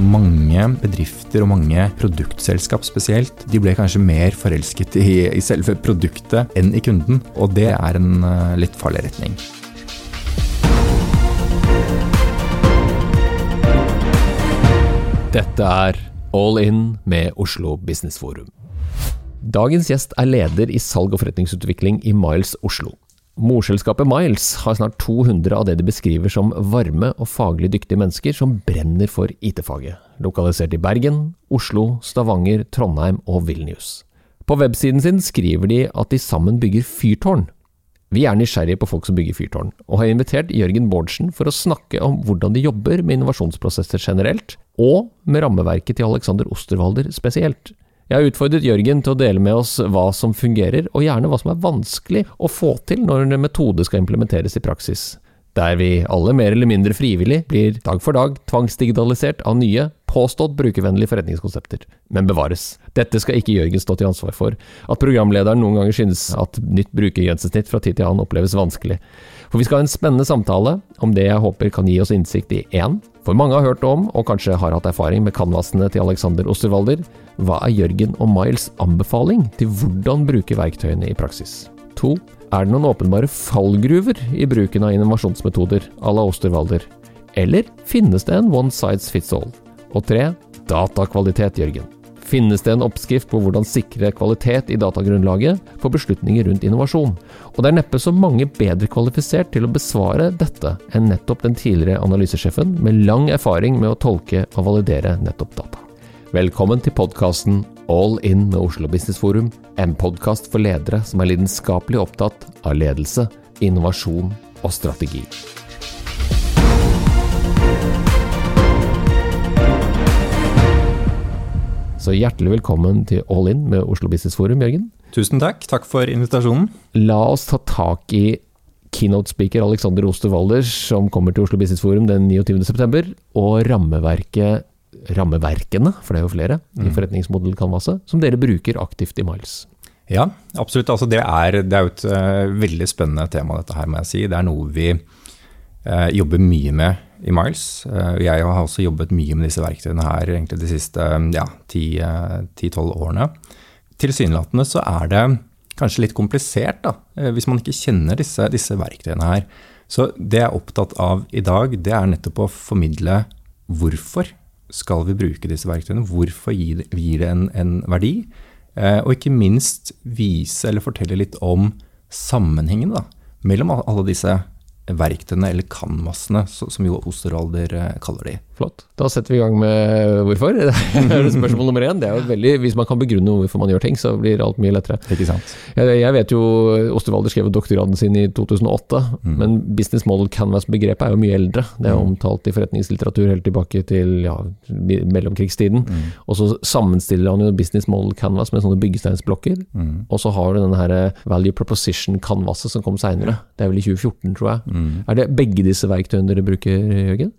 Mange bedrifter og mange produktselskap spesielt, de ble kanskje mer forelsket i, i selve produktet enn i kunden, og det er en uh, litt farlig retning. Dette er All In med Oslo Business Forum. Dagens gjest er leder i salg og forretningsutvikling i Miles Oslo. Morselskapet Miles har snart 200 av det de beskriver som varme og faglig dyktige mennesker som brenner for IT-faget, lokalisert i Bergen, Oslo, Stavanger, Trondheim og Vilnius. På websiden sin skriver de at de sammen bygger fyrtårn. Vi er nysgjerrige på folk som bygger fyrtårn, og har invitert Jørgen Bårdsen for å snakke om hvordan de jobber med innovasjonsprosesser generelt, og med rammeverket til Alexander Osterwalder spesielt. Jeg har utfordret Jørgen til å dele med oss hva som fungerer, og gjerne hva som er vanskelig å få til når en metode skal implementeres i praksis. Der vi alle mer eller mindre frivillig blir dag for dag tvangsdigitalisert av nye, påstått brukervennlige forretningskonsepter. Men bevares. Dette skal ikke Jørgen stå til ansvar for. At programlederen noen ganger synes at nytt brukergrensesnitt fra tid til annen oppleves vanskelig. For vi skal ha en spennende samtale om det jeg håper kan gi oss innsikt i én. For mange har hørt om, og kanskje har hatt erfaring med canvasene til Alexander Osterwalder. Hva er Jørgen og Miles anbefaling til hvordan bruke verktøyene i praksis? To. Er det noen åpenbare fallgruver i bruken av innovasjonsmetoder à la Osterwalder? Eller finnes det en one size fits all? Og tre, datakvalitet, Jørgen. Finnes det en oppskrift på hvordan sikre kvalitet i datagrunnlaget for beslutninger rundt innovasjon? Og det er neppe så mange bedre kvalifisert til å besvare dette enn nettopp den tidligere analysesjefen med lang erfaring med å tolke og validere nettopp data. Velkommen til podkasten All In med Oslo Business Forum, en podkast for ledere som er lidenskapelig opptatt av ledelse, innovasjon og strategi. Så hjertelig velkommen til All In med Oslo Business Forum, Jørgen. Tusen takk. Takk for invitasjonen. La oss ta tak i keynote-speaker Alexander Osterwalder, som kommer til Oslo Business Forum den 29.9, og rammeverket, rammeverkene, for det er jo flere, mm. i forretningsmodellkanvaset, som dere bruker aktivt i Miles. Ja, absolutt. Altså, det, er, det, er, jo et uh, veldig spennende tema, dette her, må jeg si. Det er noe vi uh, jobber mye med i Miles. Uh, jeg har også jobbet mye med disse verktøyene her egentlig de siste ja, 10-12 årene. Tilsynelatende så er det kanskje litt komplisert da, hvis man ikke kjenner disse, disse, verktøyene her. Så det jeg er opptatt av i dag, det er nettopp å formidle hvorfor skal vi bruke disse verktøyene, hvorfor gir det, en, en, verdi, eh, og ikke minst vise eller fortelle litt om sammenhengen mellom alle disse verktøyene, eller canvasene, som jo Osterwalder eh, kaller de. Flott. Da setter vi i gang med hvorfor. Det er spørsmål nummer én. Det er jo veldig, Hvis man kan begrunne hvorfor man gjør ting, så blir alt mye lettere. Ikke sant? Jeg, jeg vet jo Osterwalder skrev doktorgraden sin i 2008, mm. men business model canvas-begrepet er jo mye eldre. Det er mm. omtalt i forretningslitteratur helt tilbake til ja, mellomkrigstiden. Mm. Og så sammenstiller han jo business model canvas med sånne byggesteinsblokker. Mm. Og så har du denne her value proposition-canvaset som kom seinere. Det er vel i 2014, tror jeg. Mm. Er det begge disse verktøyene dere bruker, Jørgen?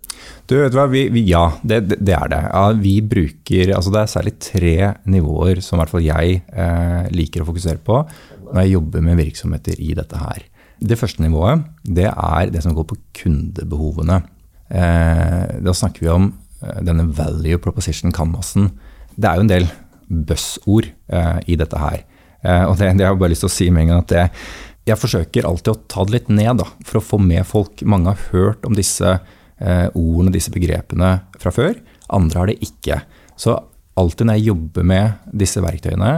Du, vet hva, vi, ja, det, det, er det. Ja, vi bruker altså Det er særlig tre nivåer som hvert fall jeg eh, liker å fokusere på når jeg jobber med virksomheter i dette her. Det første nivået det er det som går på kundebehovene. Eh, da snakker vi om eh, denne value proposition-canvasen. Det er jo en del buzzord eh, i dette her. Eh, og det, det har jeg bare lyst til å si med en gang at det, jeg forsøker alltid å ta det litt ned da, for å få med folk. Mange har hørt om disse ordene, disse begrepene fra før. Andre har det ikke. Så alltid når jeg jobber med disse verktøyene,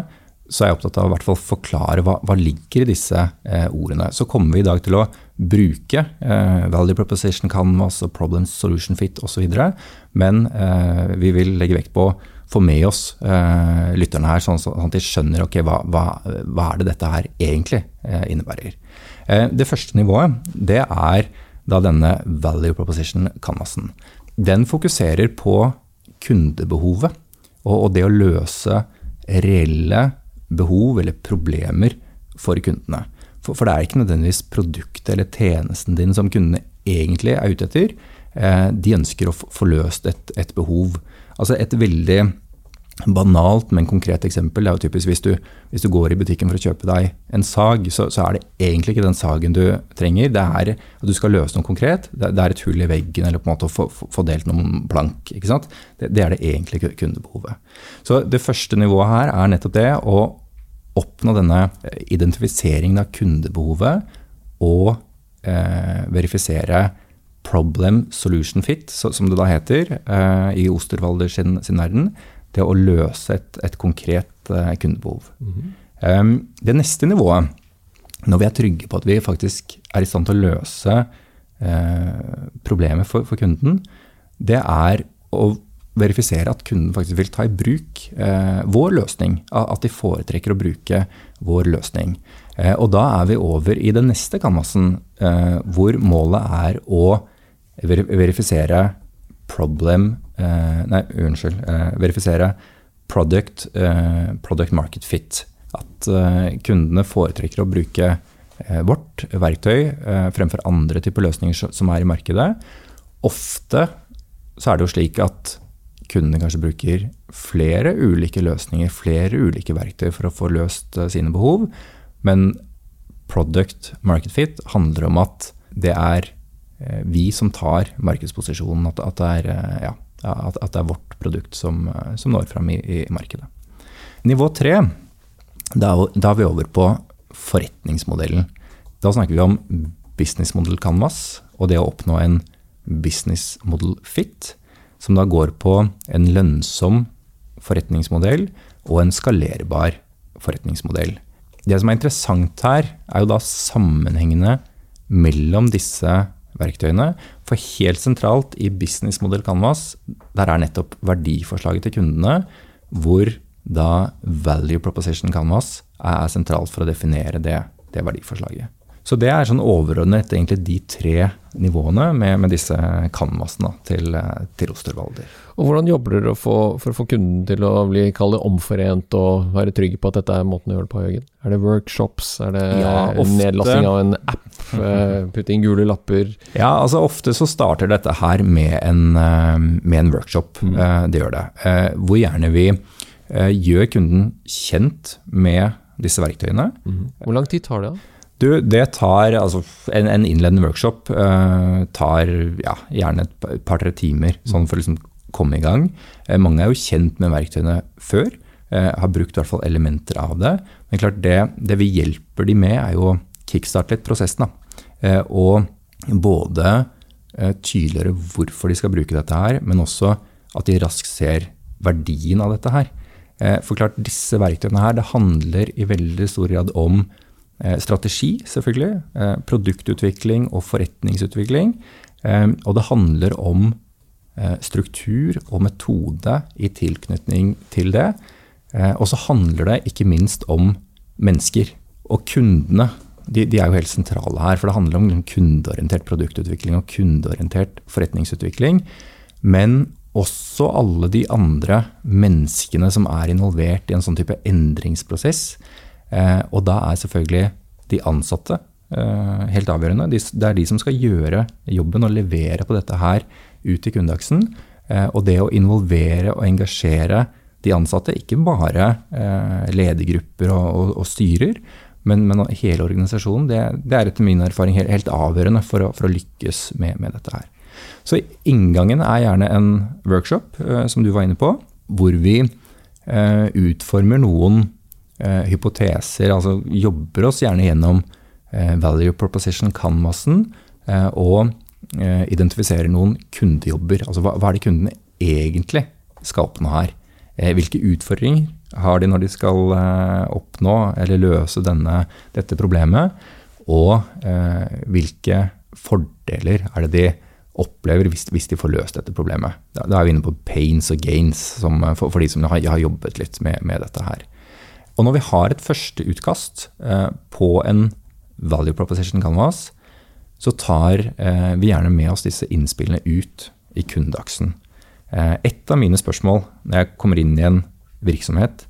så er jeg opptatt av å hvert fall forklare hva, hva ligger i disse eh, ordene. Så kommer vi i dag til å bruke eh, value proposition canvas og problem solution fit osv. Men eh, vi vil legge vekt på å få med oss eh, lytterne her, sånn, sånn, at de skjønner okay, hva, hva, hva er det dette her egentlig eh, innebærer. Eh, det første nivået det er da denne value proposition-canvasen. Den fokuserer på kundebehovet og, det å løse reelle behov eller problemer for kundene. For, det er ikke nødvendigvis produktet eller tjenesten din som kundene egentlig er ute etter. Eh, de ønsker å få løst et, et, behov. Altså et veldig banalt, men konkret eksempel. Det er jo typisk hvis du, hvis du går i butikken for å kjøpe deg en sag, så, så, er det egentlig ikke den sagen du trenger. Det er at du skal løse noe konkret. Det, det er et hull i veggen eller på en måte å få, få delt noen plank. ikke sant? Det, det, er det egentlige kundebehovet. Så det første nivået her er nettopp det å oppnå denne identifiseringen av kundebehovet og eh, verifisere problem solution fit, som det da heter eh, i Osterwalder sin, sin verden det å løse et, et konkret uh, kundebehov. Mm -hmm. um, det neste nivået, når vi er trygge på at vi faktisk er i stand til å løse uh, problemet for, for, kunden, det er å verifisere at kunden faktisk vil ta i bruk uh, vår løsning. At de foretrekker å bruke vår løsning. og da er vi over i den neste canvasen, hvor målet er å verifisere problem nei, unnskyld. Eh, verifisere product, eh, product market fit. At kundene foretrekker å bruke vårt verktøy fremfor andre typer løsninger som er i markedet. Ofte så er det jo slik at kundene kanskje bruker flere ulike løsninger, flere ulike verktøy for å få løst sine behov. Men product market fit handler om at det er vi som tar markedsposisjonen. At det er ja, at, at, det er vårt produkt som, som når fram i, i, markedet. Nivå tre, da, da, er vi over på forretningsmodellen. Da snakker vi om business model canvas og det å oppnå en business model fit, som da går på en lønnsom forretningsmodell og en skalerbar forretningsmodell. Det som er interessant her, er jo da sammenhengene mellom disse verktøyene. For helt sentralt i businessmodell Canvas, der er nettopp verdiforslaget til kundene, hvor da Value Proposition Canvas er sentralt for å definere det, det verdiforslaget. Så det er sånn overordnet egentlig de tre nivåene med, med disse canvasene til, til Osterwalder. Og Hvordan jobber dere for, for, å få kunden til å bli kallet omforent og være trygge på at dette er måten å gjøre det på, Jørgen? Er det workshops? Er det ja, nedlasting av en app? Eh, putte inn gule lapper? Ja, altså ofte så starter dette her med en, eh, med en workshop. Mm. Eh, det gjør det. Hvor gjerne vi gjør kunden kjent med disse verktøyene. Mm. Hvor lang tid tar det? da? Du, det tar altså En, en innledende workshop uh, tar ja, gjerne et par-tre timer sånn for å liksom komme i gang. Uh, mange er jo kjent med verktøyene før. Uh, har brukt i hvert fall elementer av det. Men klart det, det vi hjelper de med, er jo å kickstarte litt prosessen. Da. og både tydeliggjøre hvorfor de skal bruke dette her, men også at de raskt ser verdien av dette her. For klart, disse verktøyene her, det handler i veldig stor grad om strategi, selvfølgelig. Eh, produktutvikling og forretningsutvikling. Eh, og det handler om struktur og metode i tilknytning til det. Og så handler det ikke minst om mennesker. Og kundene de, de, er jo helt sentrale her. For det handler om kundeorientert produktutvikling og kundeorientert forretningsutvikling. Men også alle de andre menneskene som er involvert i en sånn type endringsprosess. Eh, og da er selvfølgelig de ansatte eh, helt avgjørende. Det er de som skal gjøre jobben og levere på dette her ut i kundeaksen. Eh, og det å involvere og engasjere de ansatte, ikke bare ledergrupper og, og, og styrer, men, men, hele organisasjonen, det, det, er etter min erfaring helt, helt avgjørende for å, for å lykkes med, med, dette her. Så inngangen er gjerne en workshop, som du var inne på, hvor vi utformer noen eh, hypoteser, altså jobber oss gjerne gjennom eh, value proposition canvasen eh, og eh, identifiserer noen kundejobber. Altså hva, hva, er det kundene egentlig skal oppnå her? Eh, hvilke utfordringer har de når de skal eh, oppnå eller løse denne, dette problemet? Og hvilke fordeler er det de opplever hvis, hvis, de får løst dette problemet. Da, da, er vi inne på pains og gains som, for, for, de som har, har jobbet litt med, med, dette her. Og når vi har et førsteutkast eh, på en value proposition canvas, så tar eh, vi gjerne med oss disse innspillene ut i kundeaksen. Eh, et av mine spørsmål når jeg kommer inn i en virksomhet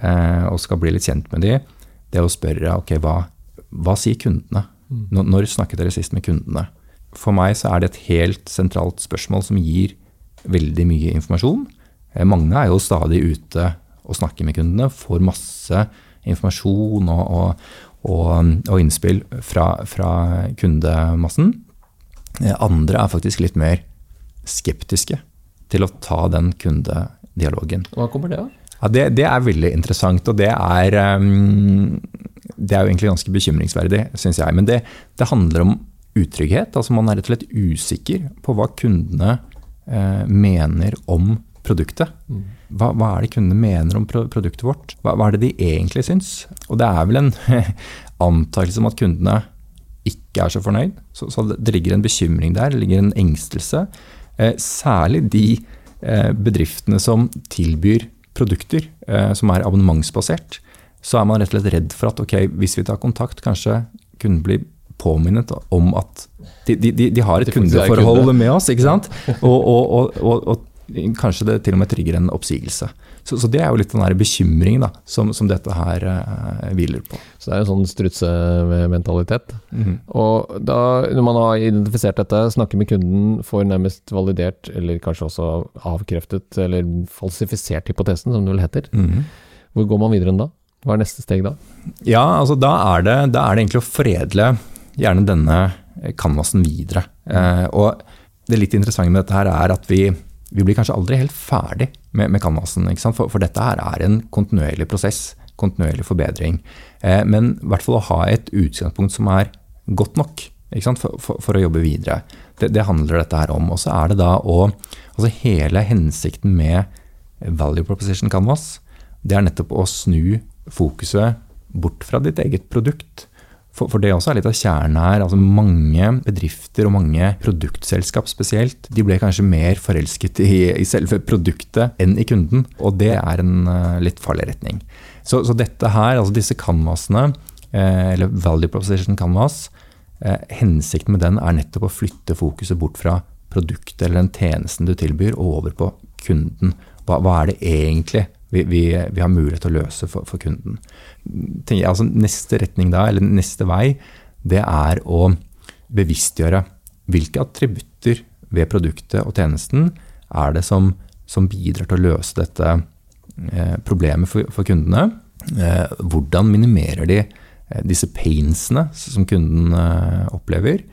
eh, og skal bli litt kjent med de, det er å spørre ok, hva, hva sier kundene? Mm. Når, når snakket dere sist med kundene? For meg så er det et helt sentralt spørsmål som gir veldig mye informasjon. mange er jo stadig ute og snakker med kundene, får masse informasjon og, og, og, og innspill fra, fra kundemassen. Andre er faktisk litt mer skeptiske til å ta den kundedialogen. Hva kommer det av? Ja, det, det, er veldig interessant, og det er, um, det er jo egentlig ganske bekymringsverdig, syns jeg. Men det, det, handler om utrygghet. altså Man er rett og slett usikker på hva kundene eh, mener om produktet. Mm. Hva, hva, er det kundene mener om produktet vårt? Hva, hva, er det de egentlig syns? Og det er vel en antakelse om at kundene ikke er så fornøyd. Så, så, det ligger en bekymring der, det ligger en engstelse. Eh, særlig de eh, bedriftene som tilbyr produkter eh, som er abonnementsbasert, så er man rett og slett redd for at ok, hvis vi tar kontakt, kanskje kunden blir påminnet om at de, de, de har et kundeforhold kunde. med oss. ikke sant? Og, og, og, og, kanskje det til og med trigger en oppsigelse. Så, så det er jo litt den der bekymringen da, som, som dette her eh, hviler på. Så det er en sånn strutsementalitet. Mm. Og da, når man har identifisert dette, snakker med kunden, får nærmest validert, eller kanskje også avkreftet, eller falsifisert hypotesen, som det vel heter. Mm. Hvor går man videre enn da? Hva er neste steg da? Ja, altså da er det, da er det egentlig å foredle gjerne denne canvasen videre. Eh, og det litt interessante med dette her er at vi vi blir kanskje aldri helt ferdig med, med canvasen. For, for, dette her er en kontinuerlig prosess, kontinuerlig forbedring. Eh, men i hvert fall å ha et utgangspunkt som er godt nok for, for, for, å jobbe videre. Det, det, handler dette her om. Og så er det da å Altså hele hensikten med value proposition canvas, det er nettopp å snu fokuset bort fra ditt eget produkt for, for, det også er litt av kjernen her. altså Mange bedrifter og mange produktselskap spesielt, de ble kanskje mer forelsket i, i selve produktet enn i kunden. Og det er en uh, litt farlig retning. Så, så, dette her, altså disse canvasene, eh, eller value proposition canvas, eh, hensikten med den er nettopp å flytte fokuset bort fra produktet eller den tjenesten du tilbyr, og over på kunden. Hva, hva er det egentlig vi, vi, vi, har mulighet til å løse for, for kunden. Tenker, altså neste retning da, eller neste vei, det er å bevisstgjøre hvilke attributter ved produktet og tjenesten er det som, som bidrar til å løse dette eh, problemet for, for kundene. Eh, hvordan minimerer de eh, disse painsene som kunden opplever?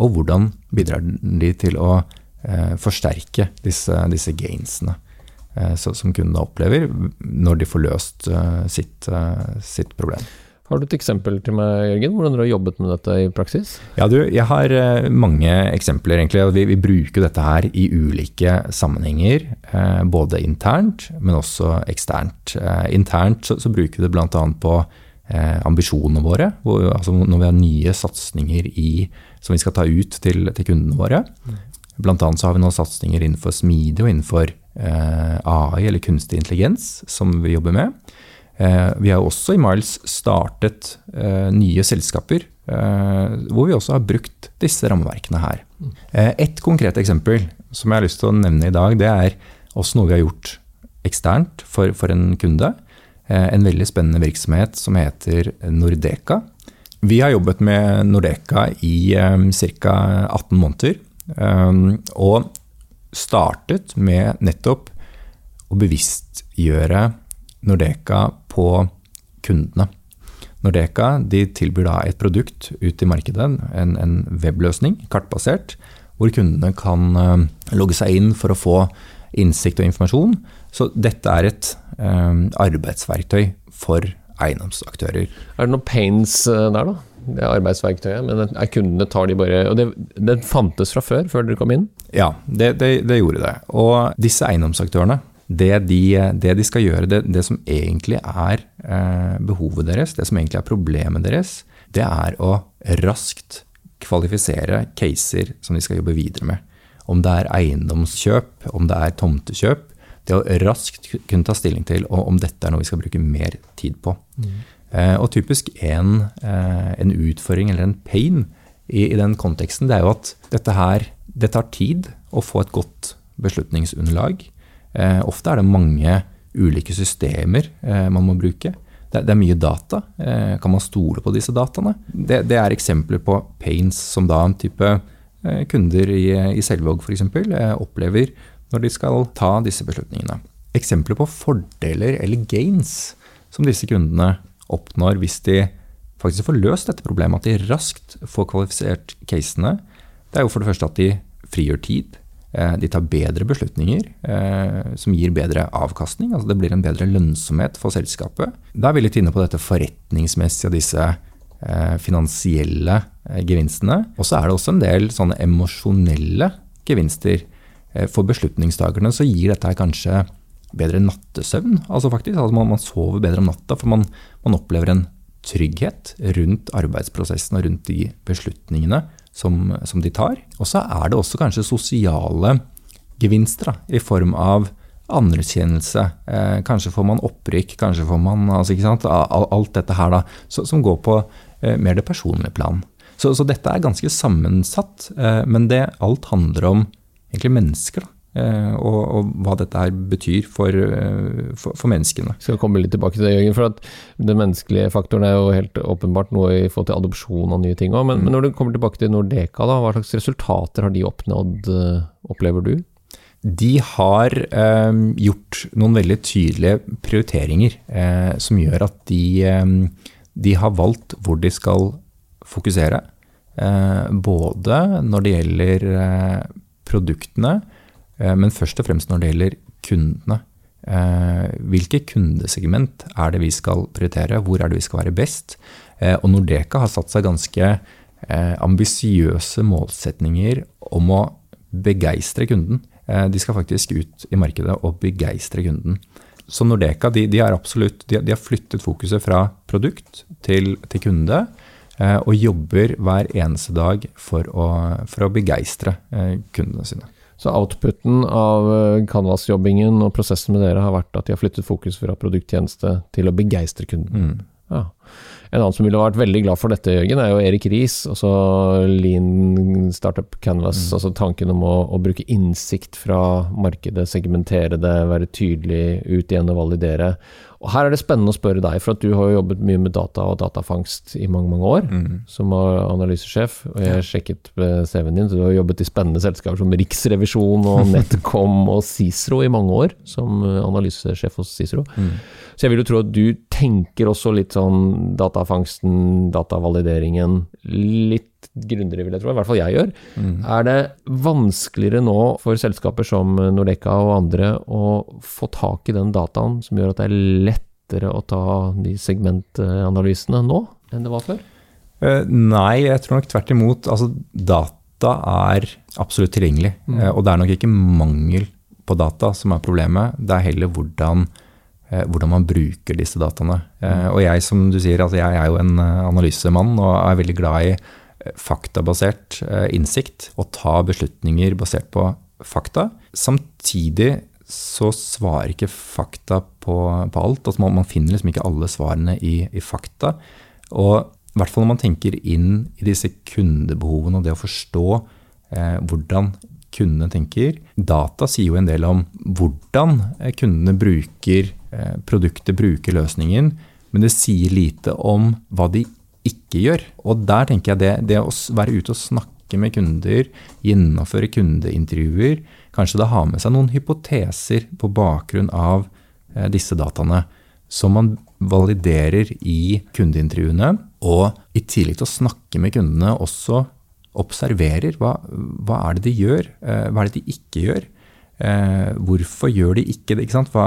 Og hvordan bidrar de til å forsterke disse, disse gainsene? Eh, som kundene opplever når de får løst eh, sitt, eh, sitt, problem. Har du et eksempel til meg, Jørgen, hvordan du har jobbet med dette i praksis? Ja, du, Jeg har mange eksempler. egentlig. Vi, vi bruker dette her i ulike sammenhenger. Både internt, men også eksternt. Internt så, så bruker vi det bl.a. på ambisjonene våre. Hvor, altså når vi har nye satsinger som vi skal ta ut til, til kundene våre. Mm. Annet så har vi noen satsinger innenfor smidig og innenfor AI, eller kunstig intelligens, som vi jobber med. Eh, vi har også i Miles startet eh, nye selskaper eh, hvor vi også har brukt disse rammeverkene her. Eh, et konkret eksempel som jeg har lyst til å nevne i dag, det er også noe vi har gjort eksternt for, for en kunde. Eh, en veldig spennende virksomhet som heter Nordeka. Vi har jobbet med Nordeka i ca. 18 måneder. Og startet med nettopp å bevisstgjøre Nordeca på kundene. Nordeca de tilbyr et produkt ut i markedet, en, en webløsning, kartbasert, hvor kundene kan uh, logge seg inn for å få innsikt og informasjon. Så dette er et um, arbeidsverktøy for eiendomsaktører. Er det noen pains uh, der, da? Det arbeidsverktøyet, men er kundene tar de bare Og det, det fantes fra før, før dere kom inn? Ja, det, det, det gjorde det. Og disse eiendomsaktørene, det de, det de skal gjøre, det, som egentlig er eh, behovet deres, det som egentlig er problemet deres, det er å raskt kvalifisere caser som de skal jobbe videre med. Om det er eiendomskjøp, om det er tomtekjøp. Det å raskt kunne ta stilling til om dette er noe vi skal bruke mer tid på. Mm. Eh, og typisk en, eh, en, utfordring eller en pain i, i, den konteksten, det er jo at dette her det tar tid å få et godt beslutningsunderlag. Eh, ofte er det mange ulike systemer man må bruke. Det, det er mye data. kan man stole på disse dataene? Det, det, er eksempler på pains som da en type kunder i, i Selvåg f.eks. opplever når de skal ta disse beslutningene. Eksempler på fordeler eller gains som disse kundene oppnår hvis de faktisk får løst dette problemet, at de raskt får kvalifisert casene, det er jo for det første at de frigjør tid. Eh, de tar bedre beslutninger eh, som gir bedre avkastning. altså Det blir en bedre lønnsomhet for selskapet. Da er vi litt inne på dette forretningsmessige og disse eh, finansielle gevinstene. Og så er det også en del sånne emosjonelle gevinster. For beslutningstakerne så gir dette kanskje bedre nattesøvn. altså faktisk, altså man, man, sover bedre om natta, for man, man opplever en trygghet rundt arbeidsprosessen og rundt de beslutningene som, som de tar. Og så er det også kanskje sosiale gevinster da, i form av anerkjennelse. Eh, kanskje får man opprykk, kanskje får man altså, Alt dette her da, så, som går på eh, mer det personlige plan. Så, så, dette er ganske sammensatt, eh, men det alt handler om egentlig mennesker. da. Eh, og, og, hva dette her betyr for, eh, for, for menneskene. Jeg skal komme litt tilbake til det, Jørgen. for at Den menneskelige faktoren er jo helt åpenbart noe i forhold til adopsjon av nye ting òg. Men, mm. men, når du kommer tilbake til Nordeka, da, hva slags resultater har de oppnådd, eh, opplever du? De har eh, gjort noen veldig tydelige prioriteringer eh, som gjør at de, eh, de, har valgt hvor de skal fokusere. både når det gjelder produktene, men først og fremst når det gjelder kundene. Eh, hvilke kundesegment er det vi skal prioritere? Hvor er det vi skal være best? Eh, og Nordeca har satt seg ganske ambisiøse målsetninger om å begeistre kunden. De skal faktisk ut i markedet og begeistre kunden. Så Nordeca de, de, absolutt, de, de har flyttet fokuset fra produkt til, til kunde og jobber hver eneste dag for å, for å begeistre kundene sine. Så outputen av eh, Canvas-jobbingen og prosessen med dere har vært at de har flyttet fokus fra produkttjeneste til å begeistre kunden. Mm. Ja. En annen som ville vært veldig glad for dette, Jørgen, er jo Erik Riis. Altså Lean Startup Canvas. Mm. Altså tanken om å, å, bruke innsikt fra markedet, segmentere det, være tydelig ut igjen og validere. Og Her er det spennende å spørre deg, for at du har jo jobbet mye med data og datafangst i mange mange år, mm. som analysesjef. Og jeg har sjekket CV-en din, så du har jobbet i spennende selskaper som Riksrevisjon og Netcom og Cicero i mange år, som analysesjef hos Cicero. Mm. Så jeg vil jo tro at du tenker også litt sånn datafangsten, datavalideringen, litt grundigere, vil jeg tro. I hvert fall jeg gjør. Mm. Er det vanskeligere nå for selskaper som Nordeka og andre å få tak i den dataen som gjør at det er lettere å ta de segmentanalysene nå enn det var før? Uh, nei, jeg tror nok tvert imot. Altså, data er absolutt tilgjengelig. Mm. Uh, og det er nok ikke mangel på data som er problemet. Det er heller hvordan hvordan man bruker disse dataene. Mm. Og jeg som du sier, altså jeg er jo en analysemann og er veldig glad i faktabasert eh, innsikt og ta beslutninger basert på fakta. Samtidig så svarer ikke fakta på, på alt. Altså man, man, finner liksom ikke alle svarene i, i, fakta. Og i hvert fall når man tenker inn i disse kundebehovene og det å forstå eh, hvordan kundene tenker. Data sier jo en del om hvordan eh, kundene bruker eh, produktet, bruker løsningen. Men det sier lite om hva de ikke gjør. Og der tenker jeg det, det å være ute og snakke med kunder, gjennomføre kundeintervjuer, kanskje da ha med seg noen hypoteser på bakgrunn av eh, disse dataene som man validerer i kundeintervjuene, og i tillegg til å snakke med kundene også observerer hva, hva er det de gjør, eh, hva er det de ikke gjør. Eh, hvorfor gjør de ikke det? Ikke hva,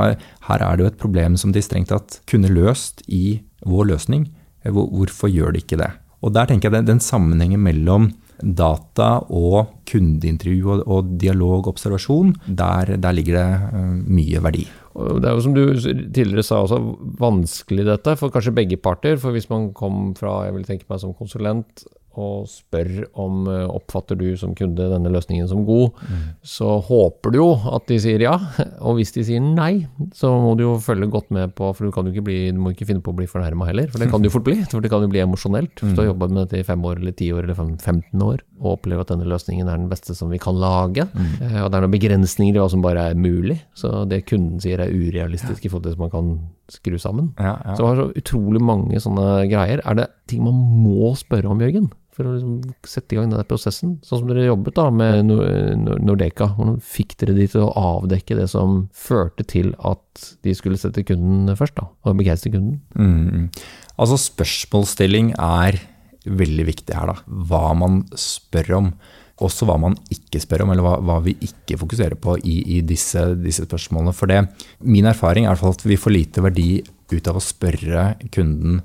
her er det jo et problem som de strengt tatt kunne løst i vår løsning. Hvorfor gjør de ikke det? Og Der tenker jeg den, den sammenhengen mellom data og kundeintervju og, og dialog og observasjon, der, der, ligger det mye verdi. Det er jo som du tidligere sa også, vanskelig dette for kanskje begge parter. For hvis man kom fra, jeg vil tenke meg som konsulent, og spør om eh, oppfatter du som kunde denne løsningen som god, mm. så håper du jo at de sier ja. Og hvis de sier nei, så må du jo følge godt med på For du kan jo ikke, bli, du må ikke finne på å bli fornærma heller, for det kan du fort bli. For det kan jo bli emosjonelt. Hvis du har jobba med dette i fem år eller ti år eller 15 år og opplever at denne løsningen er den beste som vi kan lage, mm. Og det er noen begrensninger i hva som bare er mulig, så det kunden sier er urealistisk i forhold til det som man kan skru sammen. Ja, ja. Så det har så utrolig mange sånne greier. Er det ting man må spørre om, Jørgen? For å liksom sette i gang denne prosessen? Sånn som dere jobbet da med Nordeka. Hvordan fikk dere de til å avdekke det som førte til at de skulle sette kunden først, da, og begeistre kunden? Mm. Altså Spørsmålsstilling er veldig viktig her. da. Hva man spør om. Også hva man ikke spør om, eller hva, hva vi ikke fokuserer på i, i disse, disse, spørsmålene. For det, min erfaring er at vi får lite verdi ut av å spørre kunden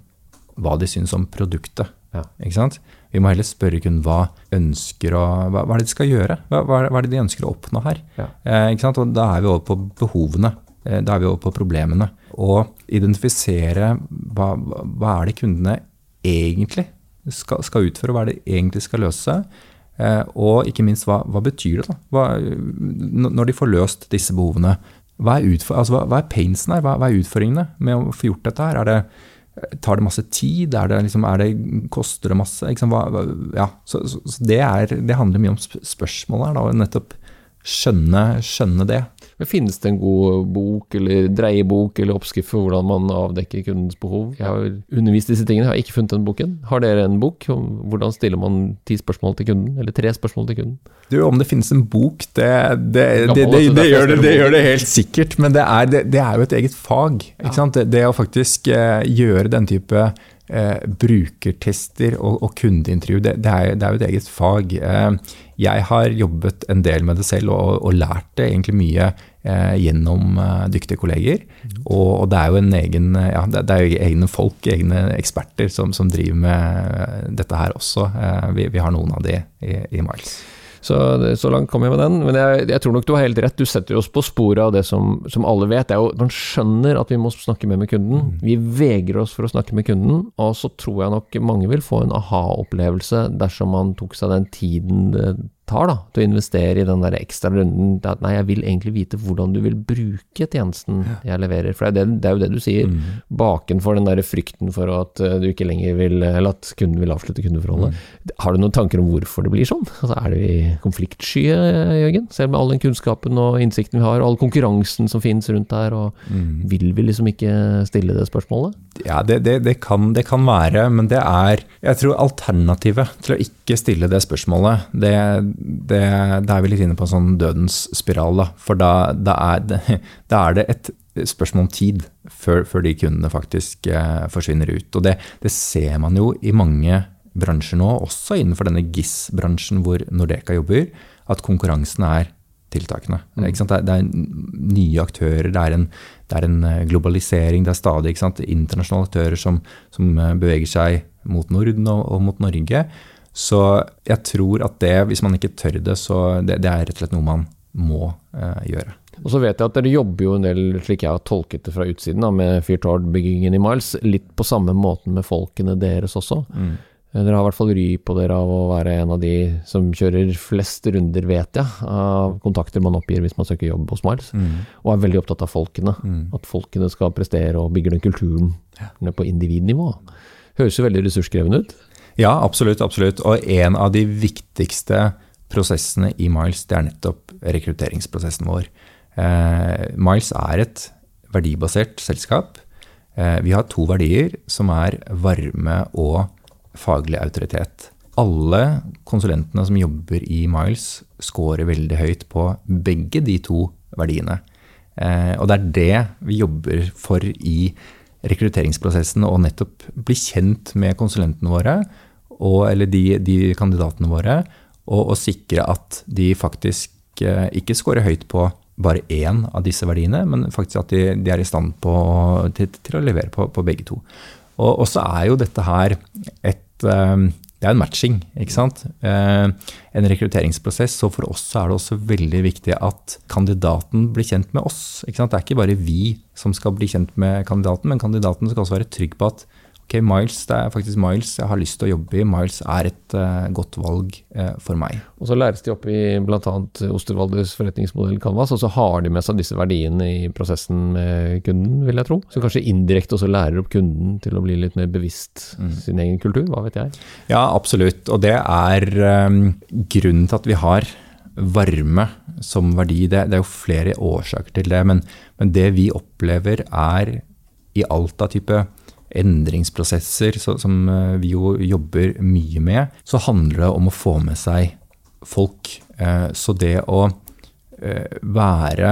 hva de syns om produktet. Ja. Ikke sant? Vi må heller spørre kunden hva ønsker å, hva, hva er det de skal gjøre. Hva, hva, er det de ønsker å oppnå her? Ja. Eh, ikke sant? Og da er vi over på behovene. Eh, da er vi over på problemene. Og identifisere hva, hva er det kundene egentlig skal, skal utføre, hva er det egentlig skal løse. Eh, og ikke minst, hva, betyr det? da? Når de får løst disse behovene, hva er, utfor, altså, hva, er painsen her? Hva, er utfordringene med å få gjort dette her? Det, tar det masse tid? Er det, liksom, er det, koster det masse? Liksom, ja, så, så, så det, er, det, handler mye om spørsmålet her, da, nettopp skjønne, skjønne det. Men Finnes det en god bok eller dreiebok eller oppskrift for hvordan man avdekker kundens behov? Jeg har undervist disse tingene, jeg har ikke funnet den boken. Har dere en bok om hvordan stiller man ti spørsmål til kunden, eller tre spørsmål til kunden? Du, Om det finnes en bok, det, det, det, det gjør, gjør, det, helt sikkert. Men det er, er jo et eget fag. Det, å faktisk uh, gjøre den type Eh, brukertester og, og kundeintervju, det, det, er, det, er, jo et eget fag. Eh, jeg har jobbet en del med det selv og, og lært det egentlig mye eh, gjennom eh, dyktige kolleger. Mm. Og, det er jo en egen, ja, det, er jo egne folk, egne eksperter, som, som driver med dette her også. Eh, vi, vi, har noen av de i, i Miles. Så, så langt kom jeg med den. Men jeg, jeg, tror nok du har helt rett. Du setter oss på sporet av det som, som alle vet. Det er jo, Man skjønner at vi må snakke mer med kunden. Mm. Vi vegrer oss for å snakke med kunden. Og så tror jeg nok mange vil få en aha-opplevelse dersom man tok seg den tiden det tar da, til å investere i den der ekstra runden. At nei, jeg vil egentlig vite hvordan du vil bruke tjenesten jeg leverer. For det er, det, det er jo det du sier. Mm. Bakenfor den der frykten for at eh, du ikke lenger vil, eller at kunden vil avslutte kundeforholdet. Mm. Har du noen tanker om hvorfor det blir sånn? Altså, er det vi konfliktsky, Jørgen? Selv med all den kunnskapen og innsikten vi har, og all konkurransen som finnes rundt der, og mm. vil vi liksom ikke stille det spørsmålet? Ja, det, det, det, kan, det kan være, men det er Jeg tror alternativet til å ikke stille det spørsmålet, det det, det, er vi litt inne på en sånn dødens spiral. Da. For da, da, er det, da, er det, et spørsmål om tid før, før de kundene faktisk eh, forsvinner ut. Og det, det, ser man jo i mange bransjer nå, også innenfor denne GIS-bransjen hvor Nordeka jobber, at konkurransen er tiltakende. Mm. Det, er, nye aktører, det er, en, det er en, eh, globalisering, det er stadig internasjonale aktører som, som, eh, beveger seg mot Norden og, og mot Norge. Så jeg tror at det, hvis man ikke tør det, så det, det er rett og slett noe man må eh, gjøre. Og så vet jeg at dere jobber jo en del, slik jeg har tolket det fra utsiden, da, med Fyrtårn-byggingen i Miles, litt på samme måten med folkene deres også. Mm. Eh, dere har i hvert fall ry på dere av å være en av de som kjører flest runder, vet jeg, av kontakter man oppgir hvis man søker jobb hos Miles. Mm. Og er veldig opptatt av folkene. Mm. At folkene skal prestere og bygge den kulturen ja. på individnivå. Høres jo veldig ressurskrevende ut. Ja, absolutt. absolutt. Og en av de viktigste prosessene i Miles, det er nettopp rekrutteringsprosessen vår. Eh, Miles er et verdibasert selskap. Eh, vi har to verdier som er varme og faglig autoritet. Alle konsulentene som jobber i Miles, scorer veldig høyt på begge de to verdiene. Eh, og det er det vi jobber for i rekrutteringsprosessen, å nettopp bli kjent med konsulentene våre og, eller de, de, kandidatene våre, og, og, sikre at de faktisk eh, ikke scorer høyt på bare én av disse verdiene, men faktisk at de, de er i stand på, til, til, å levere på, på begge to. Og, så er jo dette her et eh, det er en matching, ikke sant. Eh, en rekrutteringsprosess. Så for oss er det også veldig viktig at kandidaten blir kjent med oss. Det er ikke bare vi som skal bli kjent med kandidaten, men kandidaten skal også være trygg på at ok, Miles, det er faktisk Miles jeg har lyst til å jobbe i. Miles er et uh, godt valg uh, for meg. Og Så læres de opp i bl.a. Ostervaldes forretningsmodell Canvas, og så har de med seg disse verdiene i prosessen med kunden, vil jeg tro. Så kanskje indirekte også lærer opp kunden til å bli litt mer bevisst mm. sin egen kultur, hva vet jeg. Ja, absolutt. Og det er um, grunnen til at vi har varme som verdi. Det, det, er jo flere årsaker til det, men, men det vi opplever er i alt av type endringsprosesser som vi jo jobber mye med, så handler det om å få med seg folk. Så det å være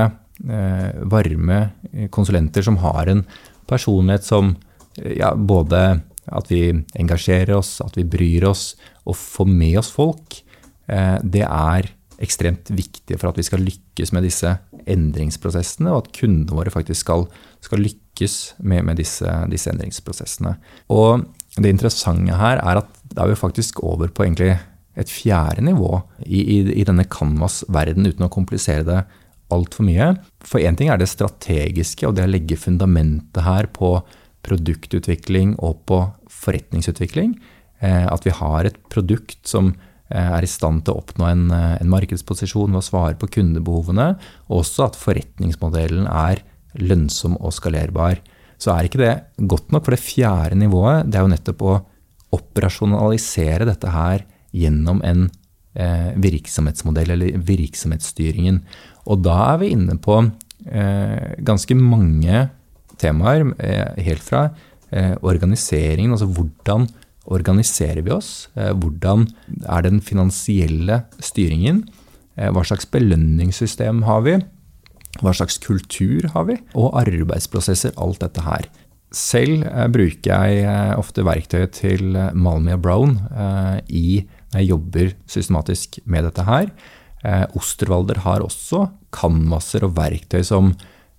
varme konsulenter som har en personlighet som ja, både at vi engasjerer oss, at vi bryr oss, og får med oss folk, eh, det er ekstremt viktig for at vi skal lykkes med disse endringsprosessene, og at kundene våre faktisk skal, skal lykkes med, med disse, disse, endringsprosessene. Og det interessante her er at da er vi faktisk over på et fjerde nivå i, i, i denne Canvas-verden, uten å komplisere det altfor mye. For én ting er det strategiske og det å legge fundamentet her på produktutvikling og på forretningsutvikling. Eh, at vi har et produkt som eh, er i stand til å oppnå en, eh, en markedsposisjon ved å svare på kundebehovene. Og også at forretningsmodellen er lønnsom og skalerbar. Så er ikke det godt nok. For det fjerde nivået det er jo nettopp å operasjonalisere dette her gjennom en eh, virksomhetsmodell, eller virksomhetsstyringen. Og da er vi inne på eh, ganske mange temaer, eh, helt fra eh, organiseringen, altså hvordan organiserer vi oss? Eh, hvordan er den finansielle styringen? Hva slags belønningssystem har vi? Hva slags kultur har vi? Og arbeidsprosesser, alt dette her. Selv bruker jeg ofte verktøyet til Malmia Brown i, når jeg jobber systematisk med dette her. Osterwalder har også kanvaser og verktøy som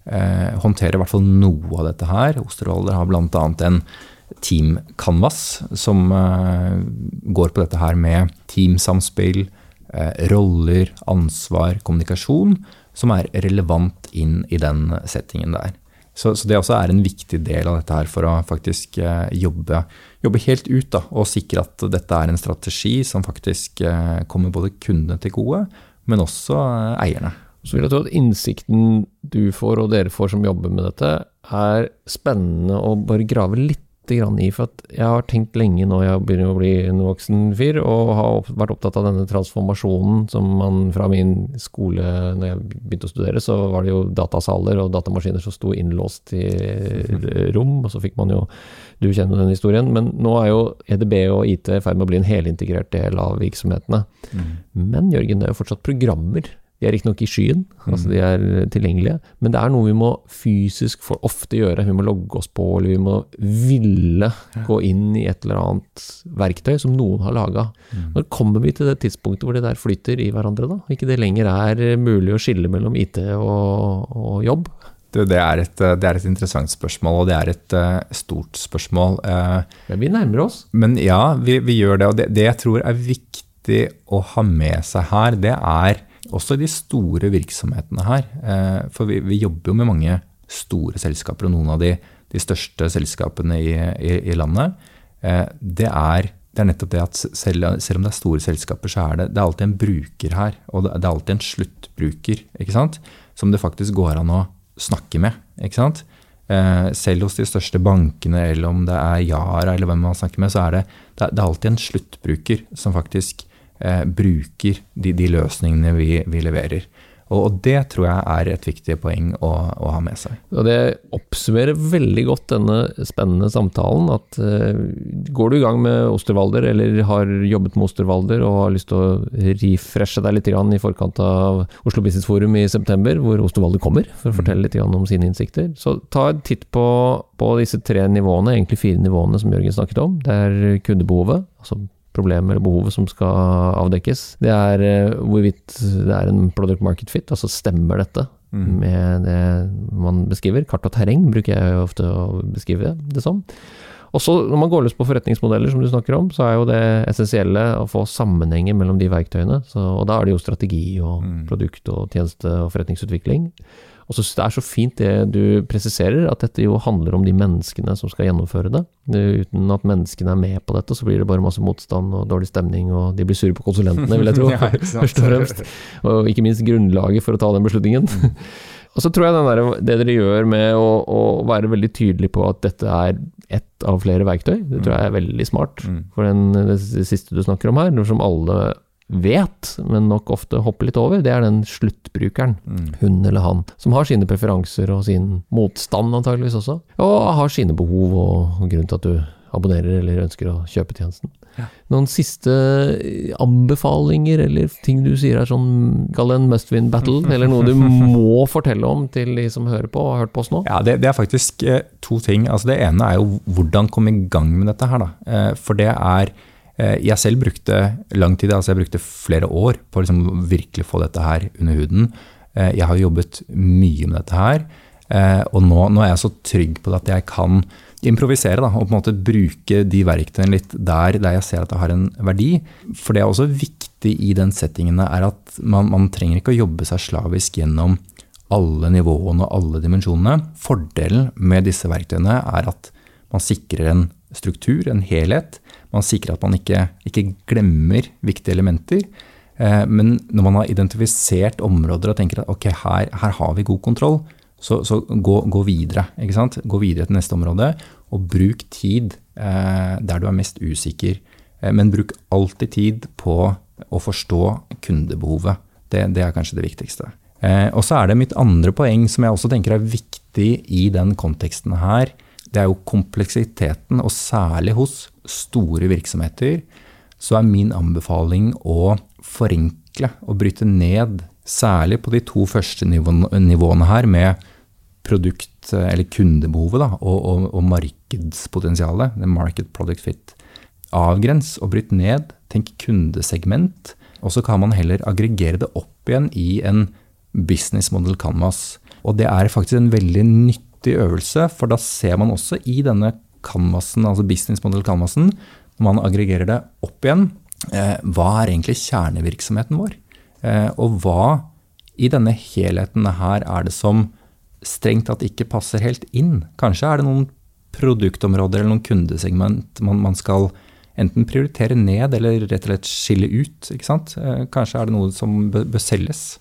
eh, håndterer i hvert fall noe av dette her. Osterwalder har bl.a. en Team Canvas som eh, går på dette her med teamsamspill, eh, roller, ansvar, kommunikasjon, som er relevant inn i den settingen der. Så, så, det også er en viktig del av dette her for å faktisk eh, jobbe, jobbe, helt ut da, og sikre at dette er en strategi som faktisk eh, kommer både kundene til gode, men også eh, eierne. Så vil jeg tro at innsikten du får, og dere får som jobber med dette, er spennende å bare grave litt i. For at jeg har tenkt lenge nå, jeg begynner å bli en voksen fyr, og har vært opptatt av denne transformasjonen som man fra min skole, når jeg begynte å studere, så var det jo datasaler og datamaskiner som sto innlåst i rom, og så fikk man jo Du kjenner den historien. Men nå er jo EDB og IT i ferd med å bli en helintegrert del av virksomhetene. Mm. Men Jørgen, det er jo fortsatt programmer de er riktignok i skyen, mm. altså de er tilgjengelige, men det er noe vi må fysisk for ofte gjøre. Vi må logge oss på, eller vi må ville gå inn i et eller annet verktøy som noen har laga. Mm. Når kommer vi til det tidspunktet hvor det der flyter i hverandre, da? Ikke det lenger er mulig å skille mellom IT og, og jobb? Det, det, er et, det, er et, interessant spørsmål, og det er et uh, stort spørsmål. Uh, men vi nærmer oss. Men ja, vi, vi gjør det. Og det, det jeg tror er viktig å ha med seg her, det er også i de store virksomhetene her. Eh, for vi, vi, jobber jo med mange store selskaper, og noen av de, de største selskapene i, i, i landet. Eh, det er, det er, nettopp det at selv, selv, om det er store selskaper, så er det, det er alltid en bruker her. Og det, er alltid en sluttbruker, ikke sant? som det faktisk går an å snakke med. ikke sant? Eh, selv hos de største bankene, eller om det er Yara, eller hvem man snakker med, så er det, det er alltid en sluttbruker som faktisk eh, bruker de, de, løsningene vi, vi leverer. Og, og, det tror jeg er et viktig poeng å, å, ha med seg. Og Det oppsummerer veldig godt denne spennende samtalen. at eh, Går du i gang med Osterwalder, eller har jobbet med Osterwalder og har lyst til å refreshe deg litt i forkant av Oslo Business Forum i september, hvor Osterwalder kommer, for å fortelle litt om sine innsikter, så ta en titt på, på disse tre nivåene, egentlig fire nivåene som Jørgen snakket om. Det er kundebehovet, altså problemet eller behovet som skal avdekkes. Det er uh, hvorvidt det er en product market fit, altså stemmer dette mm. med det man beskriver. Kart og terreng bruker jeg ofte å beskrive det som. Også når man går løs på forretningsmodeller, som du snakker om, så er jo det essensielle å få sammenhenger mellom de verktøyene. Så, og da er det jo strategi og mm. produkt og tjeneste og forretningsutvikling. Og så Det er så fint det du presiserer, at dette jo handler om de menneskene som skal gjennomføre det. Uten at menneskene er med på dette, så blir det bare masse motstand og dårlig stemning, og de blir sure på konsulentene, vil jeg tro. ja, først og fremst. Og ikke minst grunnlaget for å ta den beslutningen. Mm. og så tror jeg der, det dere gjør med å, å, være veldig tydelig på at dette er ett av flere verktøy, det tror jeg er veldig smart. Mm. For den, det siste du snakker om her, som alle vet, men nok ofte hopper litt over, det er den sluttbrukeren. Hun eller han. Som har sine preferanser og sin motstand antageligvis også. Og har sine behov og grunn til at du abonnerer eller ønsker å kjøpe tjenesten. Noen siste anbefalinger eller ting du sier er sånn, kall det en must win battle, eller noe du må fortelle om til de som hører på og har hørt på oss nå? Ja, det, det er faktisk eh, to ting. Altså, det ene er jo hvordan komme i gang med dette her. Da. Eh, for det er eh, Jeg selv brukte lang tid, altså jeg brukte flere år på å liksom virkelig få dette her under huden. Eh, jeg har jobbet mye med dette her, eh, og nå, nå er jeg så trygg på det at jeg kan improvisere da, og på en måte bruke de verktøyene litt der, der jeg ser at det har en verdi. For det er også viktig i den settingen er at man, man trenger ikke å jobbe seg slavisk gjennom alle nivåene og alle dimensjonene. Fordelen med disse verktøyene er at man sikrer en struktur, en helhet. Man sikrer at man ikke, ikke glemmer viktige elementer. Eh, men når man har identifisert områder og tenker at ok, her, her har vi god kontroll, så, så gå, gå, videre. Gå videre til neste område, og bruk tid eh, der du er mest usikker. Eh, men bruk alltid tid på å forstå kundebehovet. Det, det er kanskje det viktigste. Og så er det mitt andre poeng som jeg også tenker er viktig i den konteksten her. Det er jo kompleksiteten, og særlig hos store virksomheter, så er min anbefaling å forenkle og bryte ned Særlig på de to første nivåene her, med produkt- eller kundebehovet da, og, og, og, markedspotensialet, the market product fit. Avgrens og bryt ned, tenk kundesegment, og så kan man heller aggregere det opp igjen i en business model canvas. Og det er faktisk en veldig nyttig øvelse, for da ser man også i denne canvasen, altså business model canvasen, når man aggregerer det opp igjen, eh, hva er egentlig kjernevirksomheten vår? Eh, og hva i denne helheten her er det som strengt tatt ikke passer helt inn? Kanskje er det noen produktområder eller noen kundesegment man, man skal enten prioritere ned eller rett og slett skille ut. ikke sant? Eh, kanskje er det noe som bør, selges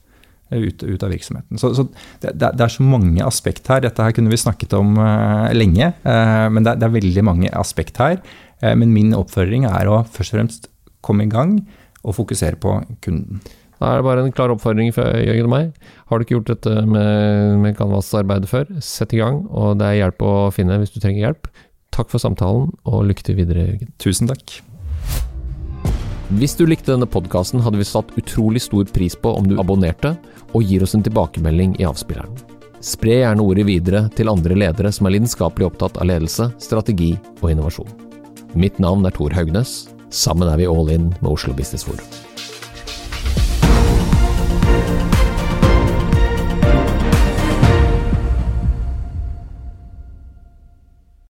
ut, ut, av virksomheten. Så, så det, det, er så mange aspekt her. Dette her kunne vi snakket om uh, lenge, uh, men det, det, er veldig mange aspekt her. Uh, men min oppfordring er å først og fremst komme i gang og fokusere på kunden. Da er det bare en klar oppfordring fra Jørgen og meg. Har du ikke gjort dette med, med Canvas-arbeidet før, sett i gang, og det er hjelp å finne hvis du trenger hjelp. Takk for samtalen, og lykke til videre, Jørgen. Tusen takk. Hvis du likte denne podkasten, hadde vi satt utrolig stor pris på om du abonnerte og gir oss en tilbakemelding i avspilleren. Spre gjerne ordet videre til andre ledere som er lidenskapelig opptatt av ledelse, strategi og innovasjon. Mitt navn er Tor Haugnes. Sammen er vi all in med Oslo Business Forum.